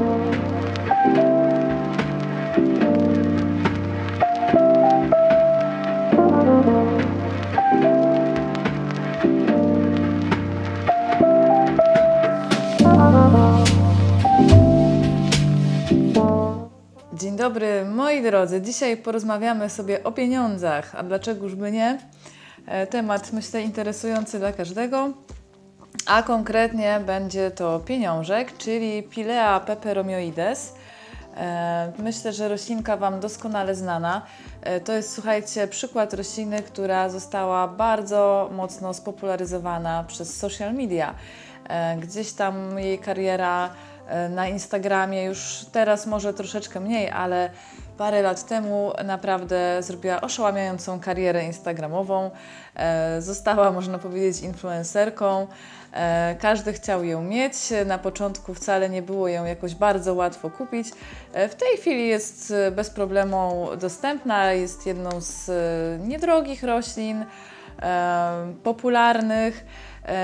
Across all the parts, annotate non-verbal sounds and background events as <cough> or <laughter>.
Dzień dobry moi drodzy. Dzisiaj porozmawiamy sobie o pieniądzach, a dlaczegoż by nie? E, Temat myślę interesujący dla każdego, a konkretnie będzie to pieniążek, czyli Pilea peperomioides. E, Myślę, że roślinka Wam doskonale znana. E, To jest, słuchajcie, przykład rośliny, która została bardzo mocno spopularyzowana przez social media. E, Gdzieś tam jej kariera na Instagramie już teraz może troszeczkę mniej, ale parę lat temu naprawdę zrobiła oszałamiającą karierę instagramową. Została, można powiedzieć, influencerką. E, Każdy chciał ją mieć. Na początku wcale nie było ją jakoś bardzo łatwo kupić. E, W tej chwili jest e, bez problemu dostępna. Jest jedną z niedrogich roślin, popularnych,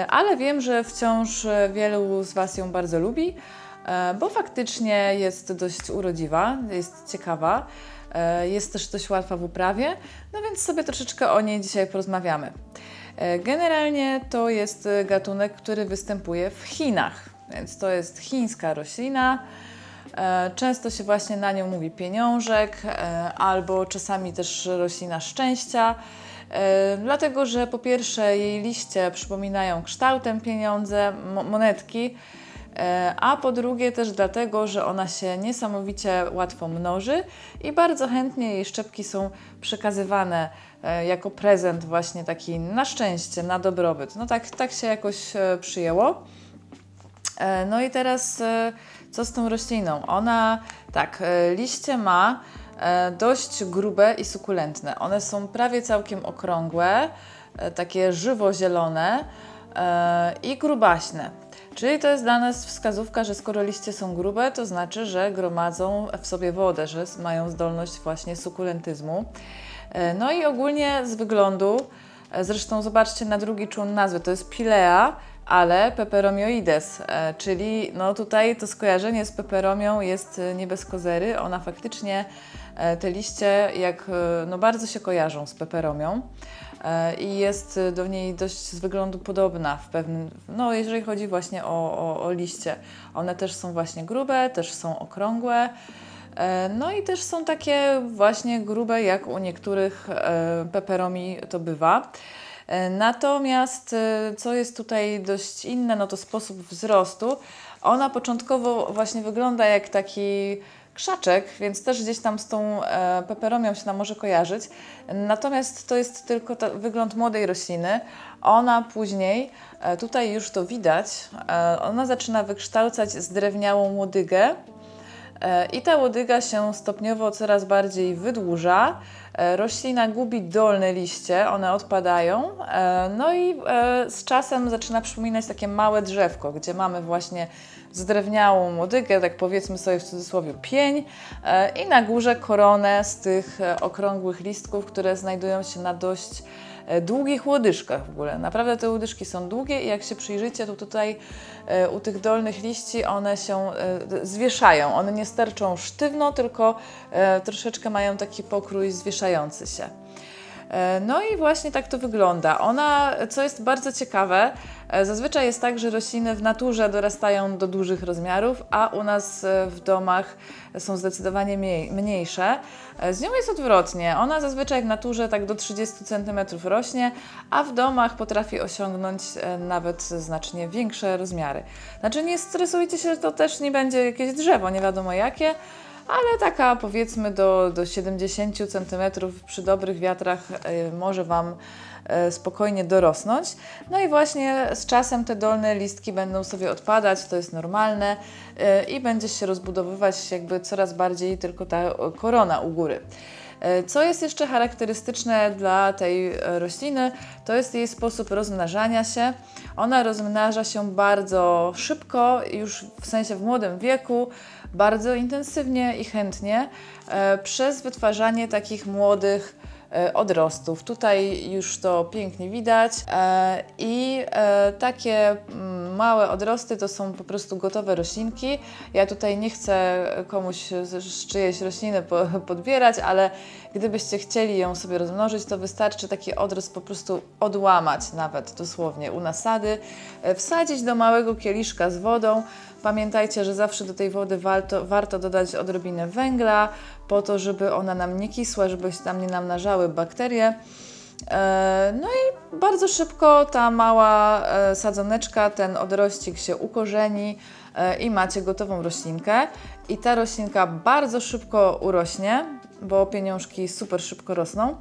ale wiem, że wciąż wielu z Was ją bardzo lubi, bo faktycznie jest dość urodziwa, jest ciekawa. Jest też dość łatwa w uprawie, no więc sobie troszeczkę o niej dzisiaj porozmawiamy. E, Generalnie to jest gatunek, który występuje w Chinach, więc to jest chińska roślina. E, Często się właśnie na nią mówi pieniążek, e, albo czasami też roślina szczęścia, dlatego że po pierwsze jej liście przypominają kształtem pieniądze, mo- monetki, a po drugie też dlatego, że ona się niesamowicie łatwo mnoży i bardzo chętnie jej szczepki są przekazywane jako prezent właśnie taki na szczęście, na dobrobyt. No tak, tak się jakoś e, przyjęło. E, No i teraz e, co z tą rośliną? Ona, tak, e, liście ma e, dość grube i sukulentne. One są prawie całkiem okrągłe, e, takie żywo-zielone e, i grubaśne. Czyli to jest dla nas wskazówka, że skoro liście są grube, to znaczy, że gromadzą w sobie wodę, że mają zdolność właśnie sukulentyzmu. E, No i ogólnie z wyglądu, e, zresztą zobaczcie na drugi człon nazwy, to jest Pilea, ale peperomioides, e, czyli no tutaj to skojarzenie z peperomią jest nie bez kozery. Ona faktycznie, te liście jak, no bardzo się kojarzą z peperomią i jest do niej dość z wyglądu podobna w pewnym, no jeżeli chodzi właśnie o, o, o liście. One też są właśnie grube, też są okrągłe. E, No i też są takie właśnie grube, jak u niektórych e, peperomi to bywa. E, Natomiast co jest tutaj dość inne, no to sposób wzrostu. Ona początkowo właśnie wygląda jak taki krzaczek, więc też gdzieś tam z tą peperomią się nam może kojarzyć. Natomiast to jest tylko wygląd młodej rośliny. Ona później, tutaj już to widać, ona zaczyna wykształcać zdrewniałą łodygę, I ta łodyga się stopniowo coraz bardziej wydłuża. E, Roślina gubi dolne liście, one odpadają. e, No i e, z czasem zaczyna przypominać takie małe drzewko, gdzie mamy właśnie zdrewniałą łodygę, tak powiedzmy sobie w cudzysłowie pień e, i na górze koronę z tych e, okrągłych listków, które znajdują się na dość e, długich łodyżkach w ogóle. Naprawdę te łodyżki są długie i jak się przyjrzycie, to tutaj e, u tych dolnych liści one się e, zwieszają. One nie sterczą sztywno, tylko e, troszeczkę mają taki pokrój zwieszający się. E, No i właśnie tak to wygląda. Ona, co jest bardzo ciekawe, e, zazwyczaj jest tak, że rośliny w naturze dorastają do dużych rozmiarów, a u nas e, w domach są zdecydowanie mniej, mniejsze. Z nią jest odwrotnie. Ona zazwyczaj w naturze tak do 30 cm rośnie, a w domach potrafi osiągnąć nawet znacznie większe rozmiary. Znaczy nie stresujcie się, to też nie będzie jakieś drzewo, nie wiadomo jakie, ale taka powiedzmy do, do 70 cm przy dobrych wiatrach y, może Wam y, spokojnie dorosnąć. No i właśnie z czasem te dolne listki będą sobie odpadać, to jest normalne y, i będzie się rozbudowywać jakby coraz bardziej tylko ta korona u góry. E, Co jest jeszcze charakterystyczne dla tej e, rośliny, to jest jej sposób rozmnażania się. Ona rozmnaża się bardzo szybko, już w sensie w młodym wieku, bardzo intensywnie i chętnie e, przez wytwarzanie takich młodych odrostów. Tutaj już to pięknie widać e, i e, takie mm, małe odrosty to są po prostu gotowe roślinki. Ja tutaj nie chcę komuś z czyjejś rośliny <laughs> podbierać, ale gdybyście chcieli ją sobie rozmnożyć, to wystarczy taki odrost po prostu odłamać nawet dosłownie u nasady, wsadzić do małego kieliszka z wodą, Pamiętajcie, że zawsze do tej wody warto, warto dodać odrobinę węgla, po to, żeby ona nam nie kisła, żeby się tam nie namnażały bakterie. E, no i bardzo szybko ta mała e, sadzoneczka, ten odrościk się ukorzeni e, i macie gotową roślinkę. I ta roślinka bardzo szybko urośnie, bo pieniążki super szybko rosną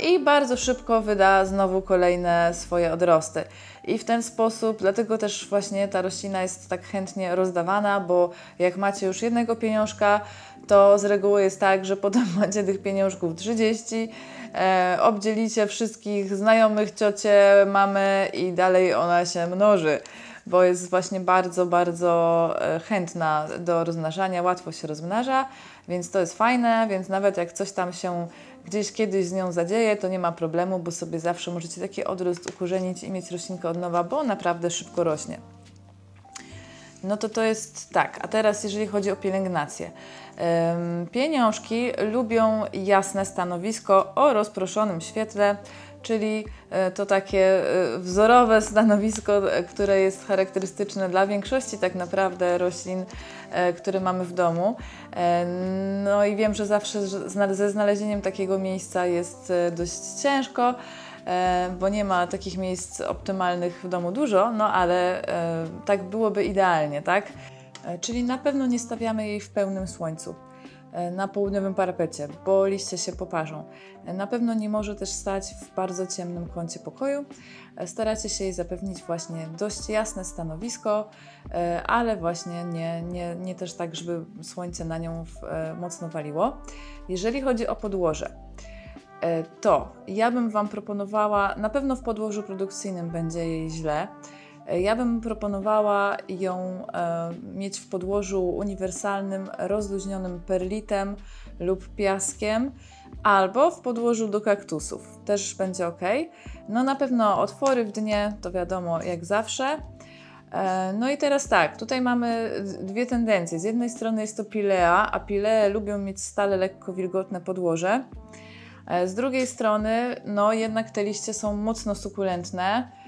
i bardzo szybko wyda znowu kolejne swoje odrosty. I w ten sposób, dlatego też właśnie ta roślina jest tak chętnie rozdawana, bo jak macie już jednego pieniążka, to z reguły jest tak, że potem <laughs> macie tych pieniążków 30, e, obdzielicie wszystkich znajomych, ciocie, mamy i dalej ona się mnoży bo jest właśnie bardzo, bardzo e, chętna do rozmnażania, łatwo się rozmnaża, więc to jest fajne, więc nawet jak coś tam się gdzieś kiedyś z nią zadzieje, to nie ma problemu, bo sobie zawsze możecie taki odrost ukorzenić i mieć roślinkę od nowa, bo naprawdę szybko rośnie. No to to jest tak. A teraz jeżeli chodzi o pielęgnację. Pieniążki lubią jasne stanowisko o rozproszonym świetle, czyli e, to takie e, wzorowe stanowisko, e, które jest charakterystyczne dla większości tak naprawdę roślin, które mamy w domu. No i wiem, że zawsze ze znalezieniem takiego miejsca jest dość ciężko, bo nie ma takich miejsc optymalnych w domu dużo, no ale tak byłoby idealnie, tak? Czyli na pewno nie stawiamy jej w pełnym słońcu. E, na południowym parapecie, bo liście się poparzą. E, na pewno nie może też stać w bardzo ciemnym kącie pokoju. E, staracie się jej zapewnić właśnie dość jasne stanowisko, ale właśnie nie, nie, nie też tak, żeby słońce na nią mocno waliło. Jeżeli chodzi o podłoże, to ja bym Wam proponowała, na pewno w podłożu produkcyjnym będzie jej źle, ja bym proponowała ją e, mieć w podłożu uniwersalnym, rozluźnionym perlitem lub piaskiem, albo w podłożu do kaktusów. Też będzie ok. No na pewno otwory w dnie, to wiadomo, jak zawsze. E, no i teraz tak, tutaj mamy dwie tendencje. Z jednej strony jest to pilea, a pilee lubią mieć stale lekko wilgotne podłoże. E, z drugiej strony, no jednak te liście są mocno sukulentne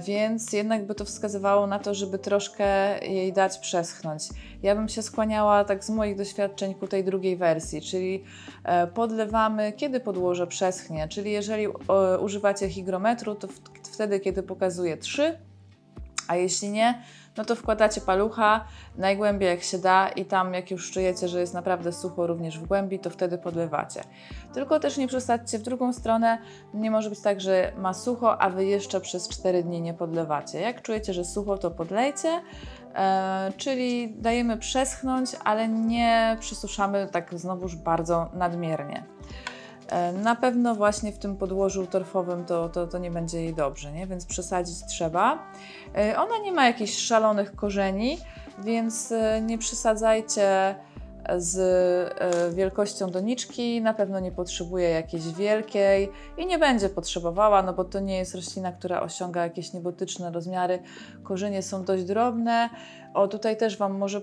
więc jednak by to wskazywało na to, żeby troszkę jej dać przeschnąć. Ja bym się skłaniała tak z moich doświadczeń ku tej drugiej wersji, czyli e, podlewamy, kiedy podłoże przeschnie, czyli jeżeli używacie hygrometru, to wtedy, kiedy pokazuje 3, a jeśli nie, no to wkładacie palucha najgłębiej jak się da i tam jak już czujecie, że jest naprawdę sucho również w głębi, to wtedy podlewacie. Tylko też nie przesadźcie w drugą stronę, nie może być tak, że ma sucho, a Wy jeszcze przez 4 dni nie podlewacie. Jak czujecie, że sucho, to podlejcie, e, czyli dajemy przeschnąć, ale nie przysuszamy tak znowuż bardzo nadmiernie. E, na pewno właśnie w tym podłożu torfowym to, to, to nie będzie jej dobrze, nie? więc przesadzić trzeba. E, ona nie ma jakichś szalonych korzeni, więc e, nie przesadzajcie z wielkością doniczki, na pewno nie potrzebuje jakiejś wielkiej i nie będzie potrzebowała, no bo to nie jest roślina, która osiąga jakieś niebotyczne rozmiary. Korzenie są dość drobne. O, tutaj też Wam może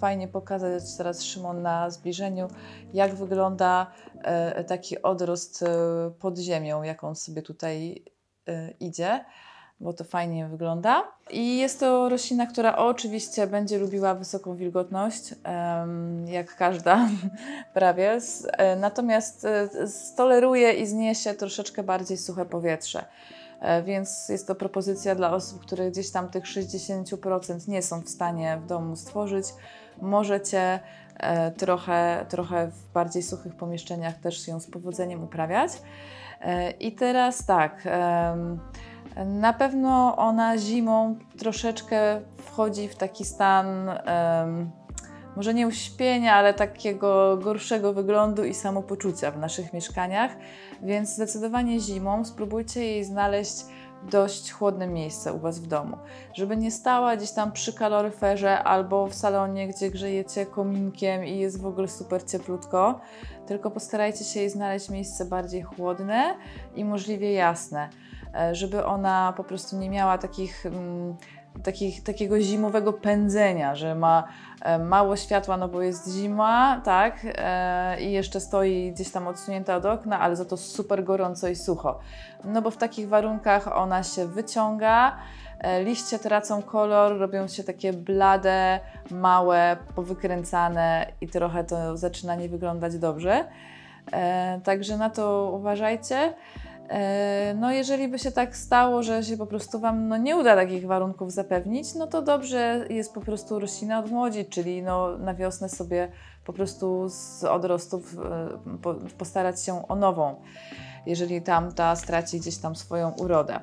fajnie pokazać teraz Szymon na zbliżeniu, jak wygląda E, taki odrost e, pod ziemią, jaką sobie tutaj e, idzie, bo to fajnie wygląda. I jest to roślina, która oczywiście będzie lubiła wysoką wilgotność, jak każda <laughs> prawie, natomiast stoleruje i zniesie troszeczkę bardziej suche powietrze. Więc jest to propozycja dla osób, które gdzieś tam tych 60% nie są w stanie w domu stworzyć. Możecie E, trochę, trochę w bardziej suchych pomieszczeniach też ją z powodzeniem uprawiać. E, I teraz tak, na pewno ona zimą troszeczkę wchodzi w taki stan może nie uśpienia, ale takiego gorszego wyglądu i samopoczucia w naszych mieszkaniach, więc zdecydowanie zimą spróbujcie jej znaleźć dość chłodne miejsce u Was w domu. Żeby nie stała gdzieś tam przy kaloryferze albo w salonie, gdzie grzejecie kominkiem i jest w ogóle super cieplutko, tylko postarajcie się jej znaleźć miejsce bardziej chłodne i możliwie jasne, żeby ona po prostu nie miała takich. Mm, takich, takiego zimowego pędzenia, że ma e, mało światła, no bo jest zima, tak, e, i jeszcze stoi gdzieś tam odsunięta od okna, ale za to super gorąco i sucho. No bo w takich warunkach ona się wyciąga, e, liście tracą kolor, robią się takie blade, małe, powykręcane i trochę to zaczyna nie wyglądać dobrze. Także na to uważajcie. E, no, jeżeli by się tak stało, że się po prostu Wam no, nie uda takich warunków zapewnić, no to dobrze jest po prostu roślinę odmłodzić, czyli no, na wiosnę sobie po prostu z odrostów e, postarać się o nową, jeżeli tamta straci gdzieś tam swoją urodę.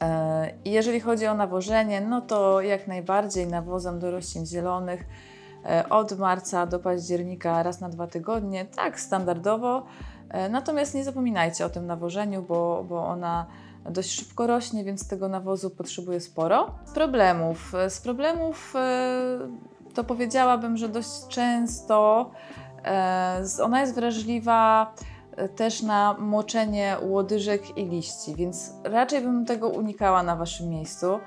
E, I jeżeli chodzi o nawożenie, no to jak najbardziej nawozem do roślin zielonych od marca do października raz na dwa tygodnie, tak standardowo. E, natomiast nie zapominajcie o tym nawożeniu, bo, bo ona dość szybko rośnie, więc tego nawozu potrzebuje sporo. Z problemów. E, z problemów e, to powiedziałabym, że dość często ona jest wrażliwa też na moczenie łodyżek i liści, więc raczej bym tego unikała na Waszym miejscu.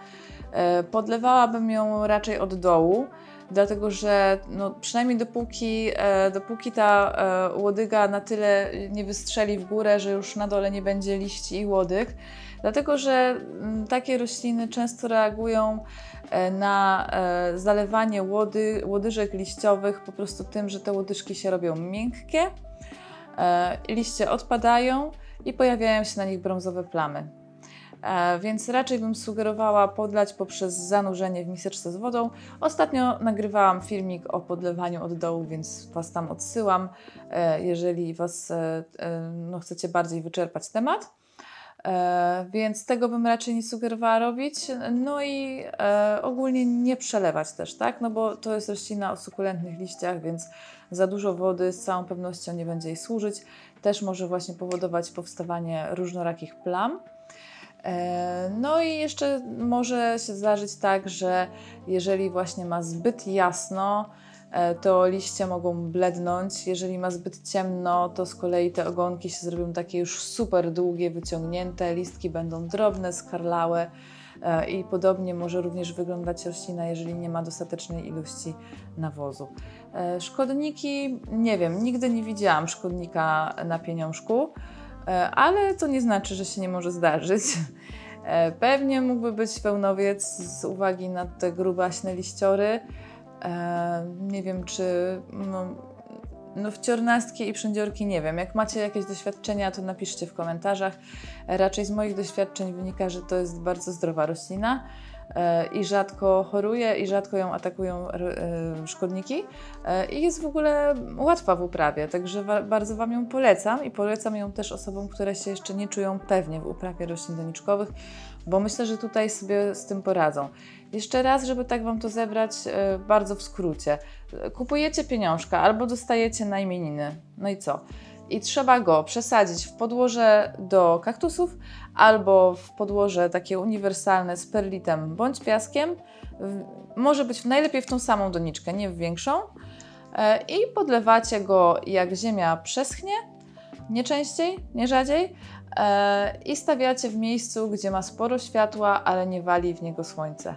Podlewałabym ją raczej od dołu dlatego że no, przynajmniej dopóki, e, dopóki ta e, łodyga na tyle nie wystrzeli w górę, że już na dole nie będzie liści i łodyg, dlatego że m, mm, takie rośliny często reagują e, na e, zalewanie łody, łodyżek liściowych po prostu tym, że te łodyżki się robią miękkie, e, liście odpadają i pojawiają się na nich brązowe plamy. E, więc raczej bym sugerowała podlać poprzez zanurzenie w miseczce z wodą. Ostatnio nagrywałam filmik o podlewaniu od dołu, więc Was tam odsyłam, e, jeżeli Was e, no, chcecie bardziej wyczerpać temat. Więc tego bym raczej nie sugerowała robić. No i ogólnie nie przelewać też, tak? No bo to jest roślina o sukulentnych liściach, więc za dużo wody z całą pewnością nie będzie jej służyć. Też może właśnie powodować powstawanie różnorakich plam. E, no i jeszcze może się zdarzyć tak, że jeżeli właśnie ma zbyt jasno, e, to liście mogą blednąć. Jeżeli ma zbyt ciemno, to z kolei te ogonki się zrobią takie już super długie, wyciągnięte, listki będą drobne, skarlałe e, i podobnie może również wyglądać roślina, jeżeli nie ma dostatecznej ilości nawozu. Szkodniki, nie wiem, nigdy nie widziałam szkodnika na pieniążku. E, ale to nie znaczy, że się nie może zdarzyć. <laughs> E, pewnie mógłby być wełnowiec z uwagi na te grubaśne liściory. E, nie wiem, czy no, no wciornastki i przędziorki nie wiem. Jak macie jakieś doświadczenia, to napiszcie w komentarzach. Raczej z moich doświadczeń wynika, że to jest bardzo zdrowa roślina. E, i rzadko choruje i rzadko ją atakują e, szkodniki e, i jest w ogóle łatwa w uprawie, także bardzo Wam ją polecam i polecam ją też osobom, które się jeszcze nie czują pewnie w uprawie roślin doniczkowych, bo myślę, że tutaj sobie z tym poradzą. Jeszcze raz, żeby tak Wam to zebrać, bardzo w skrócie. Kupujecie pieniążka albo dostajecie na imieniny. No i co? I trzeba go przesadzić w podłoże do kaktusów albo w podłoże takie uniwersalne z perlitem bądź piaskiem. Może być najlepiej w tą samą doniczkę, nie w większą. E, I podlewacie go jak ziemia przeschnie, nie częściej, nie rzadziej. E, I stawiacie w miejscu, gdzie ma sporo światła, ale nie wali w niego słońce.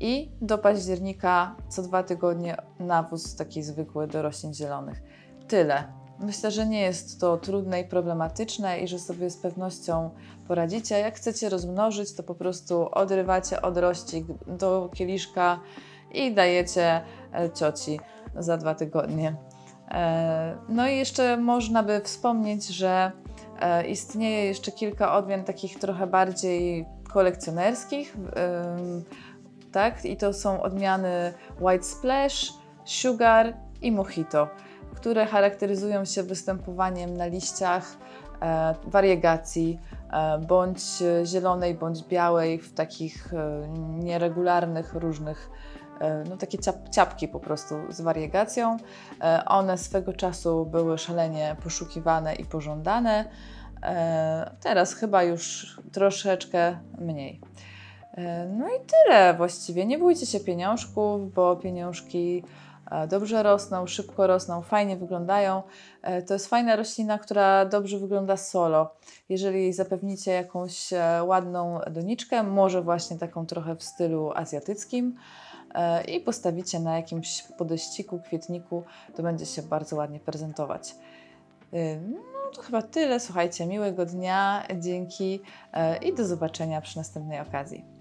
I do października co dwa tygodnie nawóz taki zwykły do roślin zielonych. Tyle. Myślę, że nie jest to trudne i problematyczne i że sobie z pewnością poradzicie. Jak chcecie rozmnożyć, to po prostu odrywacie odrościk do kieliszka i dajecie e, cioci za dwa tygodnie. E, no i jeszcze można by wspomnieć, że e, istnieje jeszcze kilka odmian takich trochę bardziej kolekcjonerskich, tak? I to są odmiany White Splash, Sugar i Mojito które charakteryzują się występowaniem na liściach e, wariegacji, e, bądź zielonej, bądź białej, w takich e, nieregularnych, różnych, no takie ciap, ciapki po prostu z wariegacją. One swego czasu były szalenie poszukiwane i pożądane. Teraz chyba już troszeczkę mniej. No i tyle właściwie. Nie bójcie się pieniążków, bo pieniążki dobrze rosną, szybko rosną, fajnie wyglądają. E, To jest fajna roślina, która dobrze wygląda solo. Jeżeli zapewnicie jakąś e, ładną doniczkę, może właśnie taką trochę w stylu azjatyckim e, i postawicie na jakimś podeściku, kwietniku, to będzie się bardzo ładnie prezentować. No to chyba tyle. Słuchajcie, miłego dnia, dzięki e, i do zobaczenia przy następnej okazji.